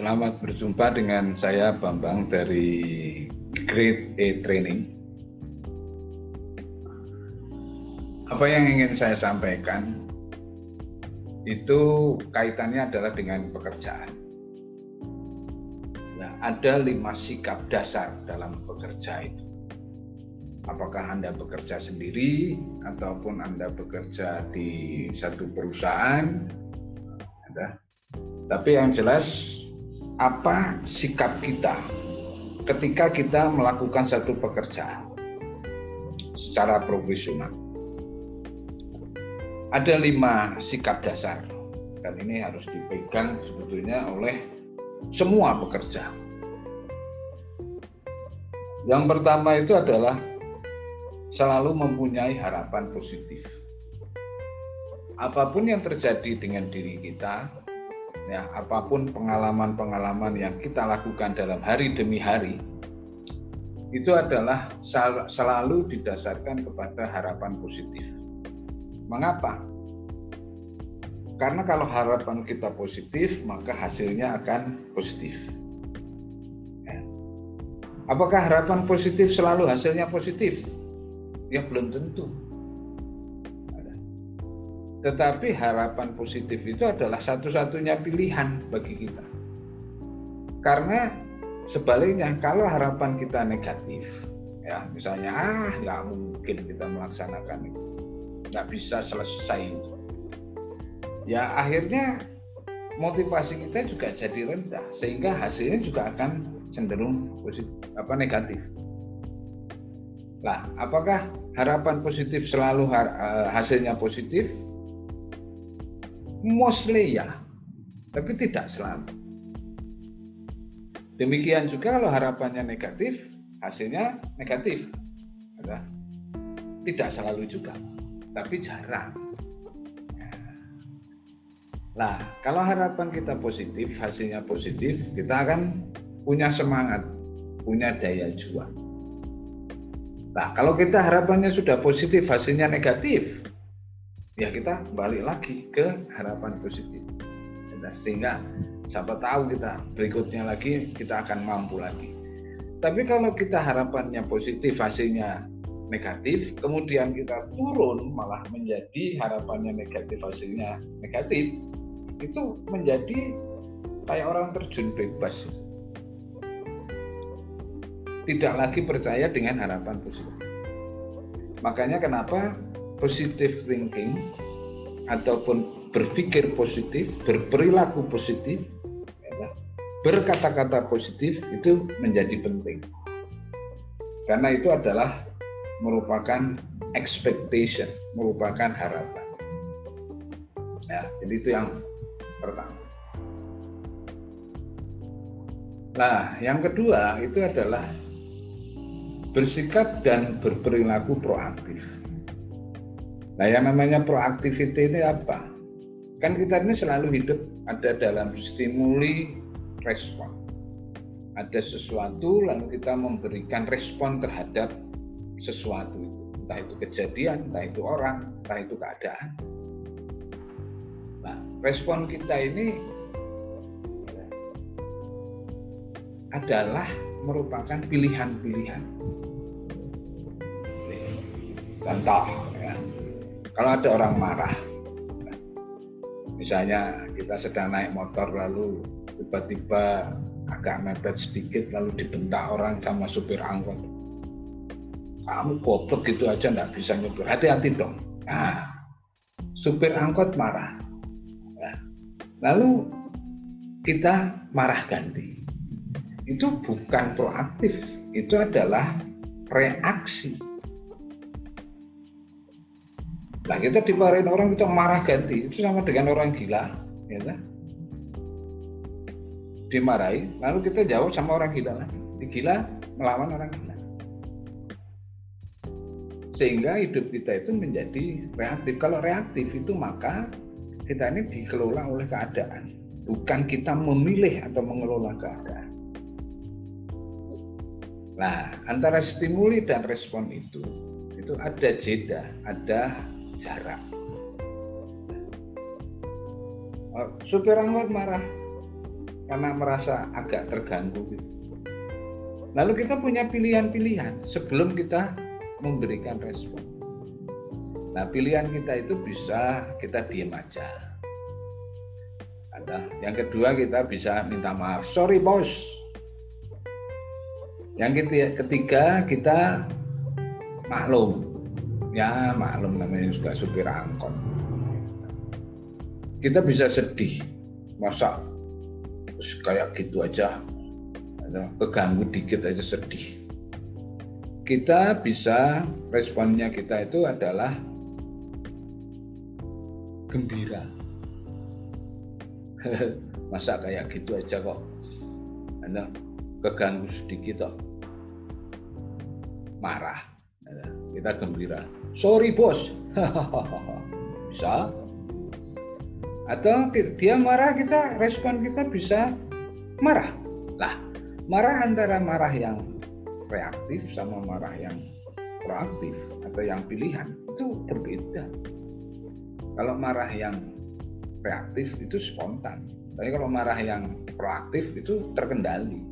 Selamat berjumpa dengan saya Bambang dari Grade A Training. Apa yang ingin saya sampaikan itu kaitannya adalah dengan pekerjaan. Nah, ada lima sikap dasar dalam bekerja itu. Apakah Anda bekerja sendiri ataupun Anda bekerja di satu perusahaan? Ada. Tapi yang jelas apa sikap kita ketika kita melakukan satu pekerjaan secara profesional. Ada lima sikap dasar dan ini harus dipegang sebetulnya oleh semua pekerja. Yang pertama itu adalah selalu mempunyai harapan positif. Apa pun yang terjadi dengan diri kita, ya apa pun pengalaman-pengalaman yang kita lakukan dalam hari demi hari itu adalah sel selalu didasarkan kepada harapan positif. Mengapa? Karena kalau harapan kita positif, maka hasilnya akan positif. Ya. Apakah harapan positif selalu hasilnya positif? Ya belum tentu tetapi harapan positif itu adalah satu-satunya pilihan bagi kita. Karena sebaliknya kalau harapan kita negatif, ya misalnya ah nggak mungkin kita melaksanakan itu, nggak bisa selesai itu. Ya akhirnya motivasi kita juga jadi rendah sehingga hasilnya juga akan cenderung positif apa negatif. Lah, apakah harapan positif selalu eh, hasilnya positif? Mostly ya, tapi tidak selalu. Demikian juga kalau harapannya negatif, hasilnya negatif. Tidak selalu juga, tapi jarang. Nah, kalau harapan kita positif, hasilnya positif, kita akan punya semangat, punya daya juang. Nah, kalau kita harapannya sudah positif, hasilnya negatif, ya kita balik lagi ke harapan positif. Nah, sehingga siapa tahu kita berikutnya lagi kita akan mampu lagi. Tapi kalau kita harapannya positif hasilnya negatif kemudian kita turun malah menjadi harapannya negatif hasilnya negatif itu menjadi kayak orang terjun bebas. Tidak lagi percaya dengan harapan positif. Makanya kenapa positive thinking ataupun berpikir positif, berperilaku positif, ya, berkata-kata positif itu menjadi penting. Karena itu adalah merupakan expectation, merupakan harapan. Ya, jadi itu yang pertama. Nah, yang kedua itu adalah bersikap dan berperilaku proaktif. Nah, yang namanya proactivity ini apa? Kan kita ini selalu hidup ada dalam stimuli respon. Ada sesuatu lalu kita memberikan respon terhadap sesuatu itu. Entah itu kejadian, entah itu orang, entah itu keadaan. Nah, respon kita ini adalah merupakan pilihan-pilihan. Contoh, kalau ada orang marah, misalnya kita sedang naik motor lalu tiba-tiba agak mepet sedikit lalu dibentak orang sama supir angkot. Kamu goblok gitu aja nggak bisa nyupir. Hati-hati dong. Nah, supir angkot marah. Nah, lalu kita marah ganti. Itu bukan proaktif, itu adalah reaksi Nah kita dimarahin orang kita marah ganti itu sama dengan orang gila, ya kan? Dimarahi, lalu kita jawab sama orang gila lagi. Gila melawan orang gila. Sehingga hidup kita itu menjadi reaktif. Kalau reaktif itu maka kita ini dikelola oleh keadaan, bukan kita memilih atau mengelola keadaan. Nah, antara stimuli dan respon itu itu ada jeda, ada jarak. Oh, supir angkot marah. karena merasa agak terganggu. Gitu. Lalu kita punya pilihan-pilihan sebelum kita memberikan respon. Nah, pilihan kita itu bisa kita diam aja. Ada. Yang kedua kita bisa minta maaf. Sorry bos. Yang ketiga kita maklum. Ya maklum namanya juga supir angkot. Kita bisa sedih. Masa kayak gitu aja keganggu dikit aja sedih kita bisa responnya kita itu adalah gembira. Masa kayak gitu aja kok. Keganggu sedikit kok. Marah. Kita gembira. Sorry bos. bisa. Atau dia marah kita respon kita bisa marah. Lah, marah antara marah yang reaktif sama marah yang proaktif atau yang pilihan itu berbeda. Kalau marah yang reaktif itu spontan, tapi kalau marah yang proaktif itu terkendali.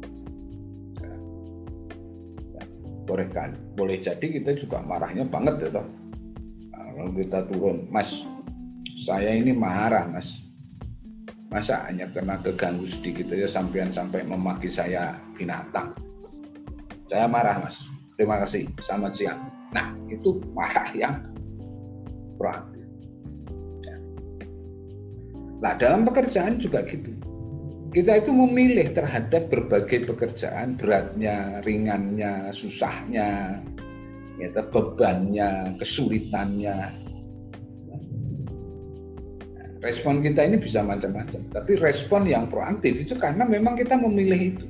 Ya. Ya. Boleh jadi kita juga marahnya banget ya toh. Nah, kalau kita turun, Mas, saya ini marah, Mas. Masa hanya kena keganggu sedikit aja sampean sampai memaki saya binatang. Saya marah, Mas. Terima kasih. Selamat siang. Nah, itu marah yang proaktif. Nah, dalam pekerjaan juga gitu. Kita itu memilih terhadap berbagai pekerjaan, beratnya, ringannya, susahnya, ya, bebannya, kesulitannya. Respon kita ini bisa macam-macam, tapi respon yang proaktif itu karena memang kita memilih itu,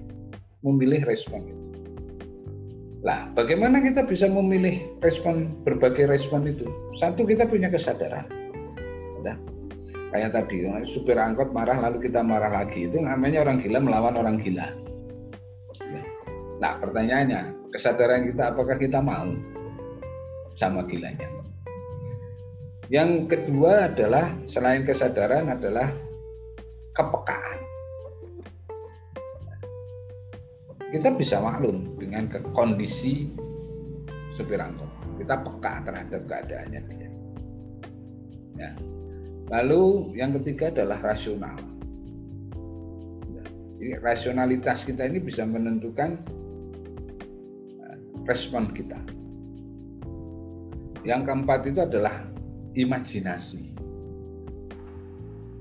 memilih respon itu. Lah, bagaimana kita bisa memilih respon berbagai respon itu? Satu kita punya kesadaran. Kayak tadi supir angkot marah lalu kita marah lagi. Itu namanya orang gila melawan orang gila. Nah pertanyaannya kesadaran kita apakah kita mau sama gilanya? Yang kedua adalah selain kesadaran adalah kepekaan. Kita bisa maklum dengan kondisi supir angkot. Kita peka terhadap keadaannya dia. Ya Lalu yang ketiga adalah rasional. Jadi rasionalitas kita ini bisa menentukan eh, respon kita. Yang keempat itu adalah imajinasi.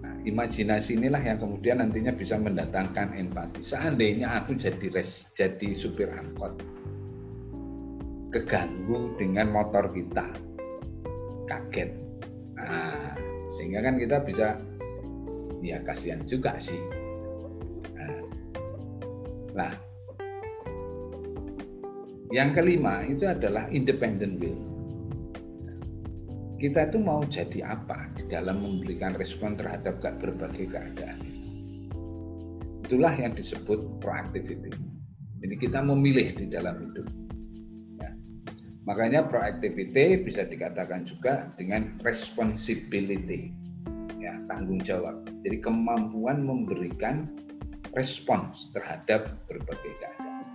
Nah, imajinasi inilah yang kemudian nantinya bisa mendatangkan empati. Seandainya aku jadi res, jadi supir angkot, keganggu dengan motor kita, kaget. Nah, sehingga kan kita bisa ya kasihan juga sih. Nah. Yang kelima itu adalah independent will. Kita itu mau jadi apa di dalam memberikan respon terhadap berbagai keadaan itulah yang disebut proactivity. Jadi kita memilih di dalam hidup Makanya proactivity bisa dikatakan juga dengan responsibility, ya tanggung jawab. Jadi kemampuan memberikan respons terhadap berbagai keadaan.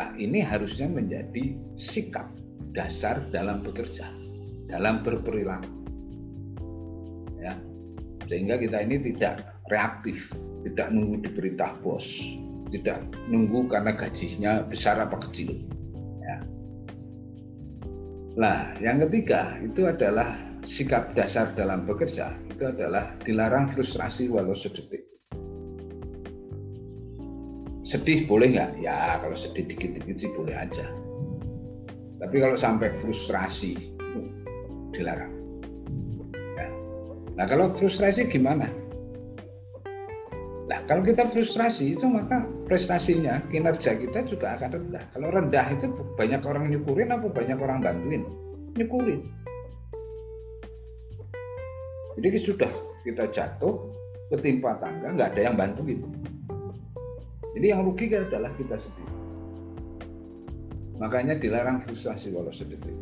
Nah ini harusnya menjadi sikap dasar dalam bekerja, dalam berperilaku. Ya, sehingga kita ini tidak reaktif, tidak nunggu diperintah bos, tidak nunggu karena gajinya besar apa kecil. Nah, yang ketiga itu adalah sikap dasar dalam bekerja itu adalah dilarang frustrasi walau sedetik. Sedih boleh nggak? Ya kalau sedih dikit-dikit sih boleh aja. Tapi kalau sampai frustrasi dilarang. Ya. Nah kalau frustrasi gimana? Nah kalau kita frustrasi itu maka prestasinya, kinerja kita juga akan rendah. Kalau rendah itu banyak orang nyukurin apa banyak orang bantuin? Nyukurin. Jadi sudah kita jatuh, ketimpa tangga, nggak ada yang bantuin. Jadi yang rugi adalah kita sendiri. Makanya dilarang frustrasi walau sedetik.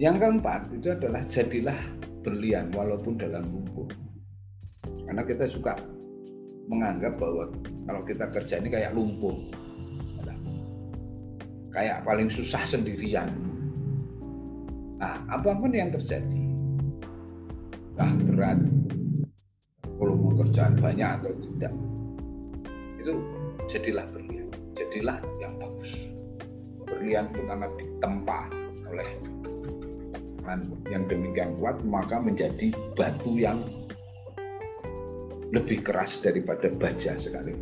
Yang keempat itu adalah jadilah berlian walaupun dalam lumpur. Karena kita suka menganggap bahwa kalau kita kerja ini kayak lumpur kayak paling susah sendirian. Nah apa pun yang terjadi entah berat volume kerjaan banyak atau tidak itu jadilah berlian. Jadilah yang bagus. Berlian karena ditempa oleh yang demikian kuat maka menjadi batu yang lebih keras daripada baja sekali.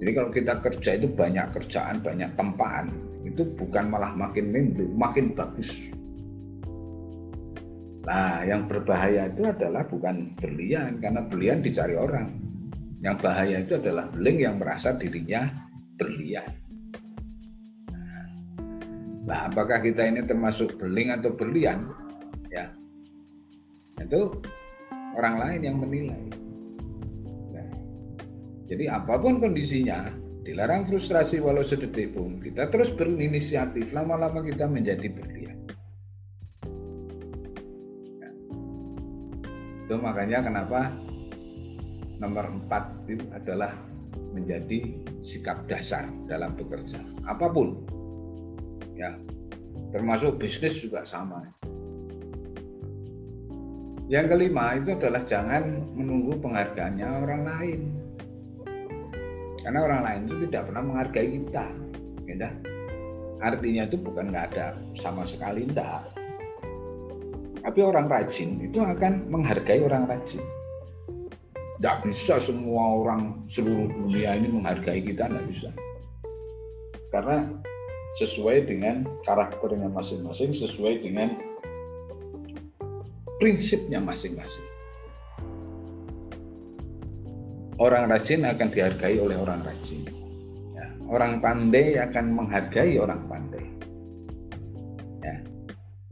Jadi kalau kita kerja itu banyak kerjaan, banyak tempaan, itu bukan malah makin mimpi, makin bagus. Nah, yang berbahaya itu adalah bukan berlian, karena berlian dicari orang. Yang bahaya itu adalah beling yang merasa dirinya berlian. Nah, apakah kita ini termasuk beling atau berlian? Ya, itu orang lain yang menilai. Nah, jadi apa pun kondisinya, dilarang frustrasi walau sedetik pun. Kita terus berinisiatif, lama-lama kita menjadi berlian. Nah, itu makanya kenapa nomor empat itu adalah menjadi sikap dasar dalam bekerja. Apa pun, ya, termasuk bisnis juga sama. Yang kelima itu adalah jangan menunggu penghargaannya orang lain. Karena orang lain itu tidak pernah menghargai kita. Ya, Artinya itu bukan nggak ada sama sekali enggak. Tapi orang rajin itu akan menghargai orang rajin. Tidak bisa semua orang seluruh dunia ini menghargai kita, tidak bisa. Karena sesuai dengan karakternya masing-masing, sesuai dengan prinsipnya masing-masing. Orang rajin akan dihargai oleh orang rajin. Ya, orang pandai akan menghargai orang pandai. Ya.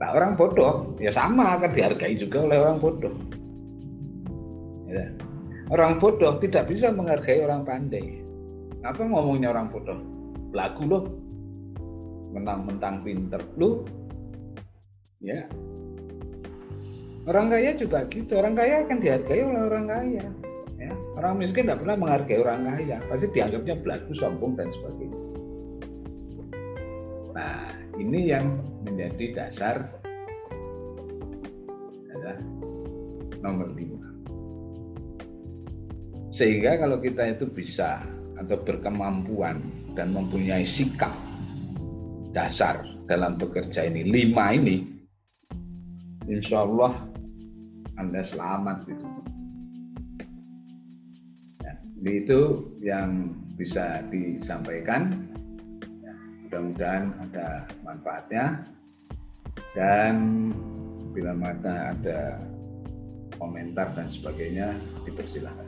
Nah, orang bodoh ya sama akan dihargai juga oleh orang bodoh. Ya. Orang bodoh tidak bisa menghargai orang pandai. Apa ngomongnya orang bodoh? Lagu loh, mentang-mentang pinter lu, ya Orang kaya juga gitu. Orang kaya akan dihargai oleh orang kaya. Ya. Orang miskin tidak pernah menghargai orang kaya. Pasti dianggapnya belagu, sombong dan sebagainya. Nah, ini yang menjadi dasar adalah nomor lima. Sehingga kalau kita itu bisa atau berkemampuan dan mempunyai sikap dasar dalam bekerja ini lima ini, insya Allah anda selamat gitu. Ya, itu yang bisa disampaikan. Ya, mudah-mudahan ada manfaatnya dan bila mana ada komentar dan sebagainya dipersilahkan.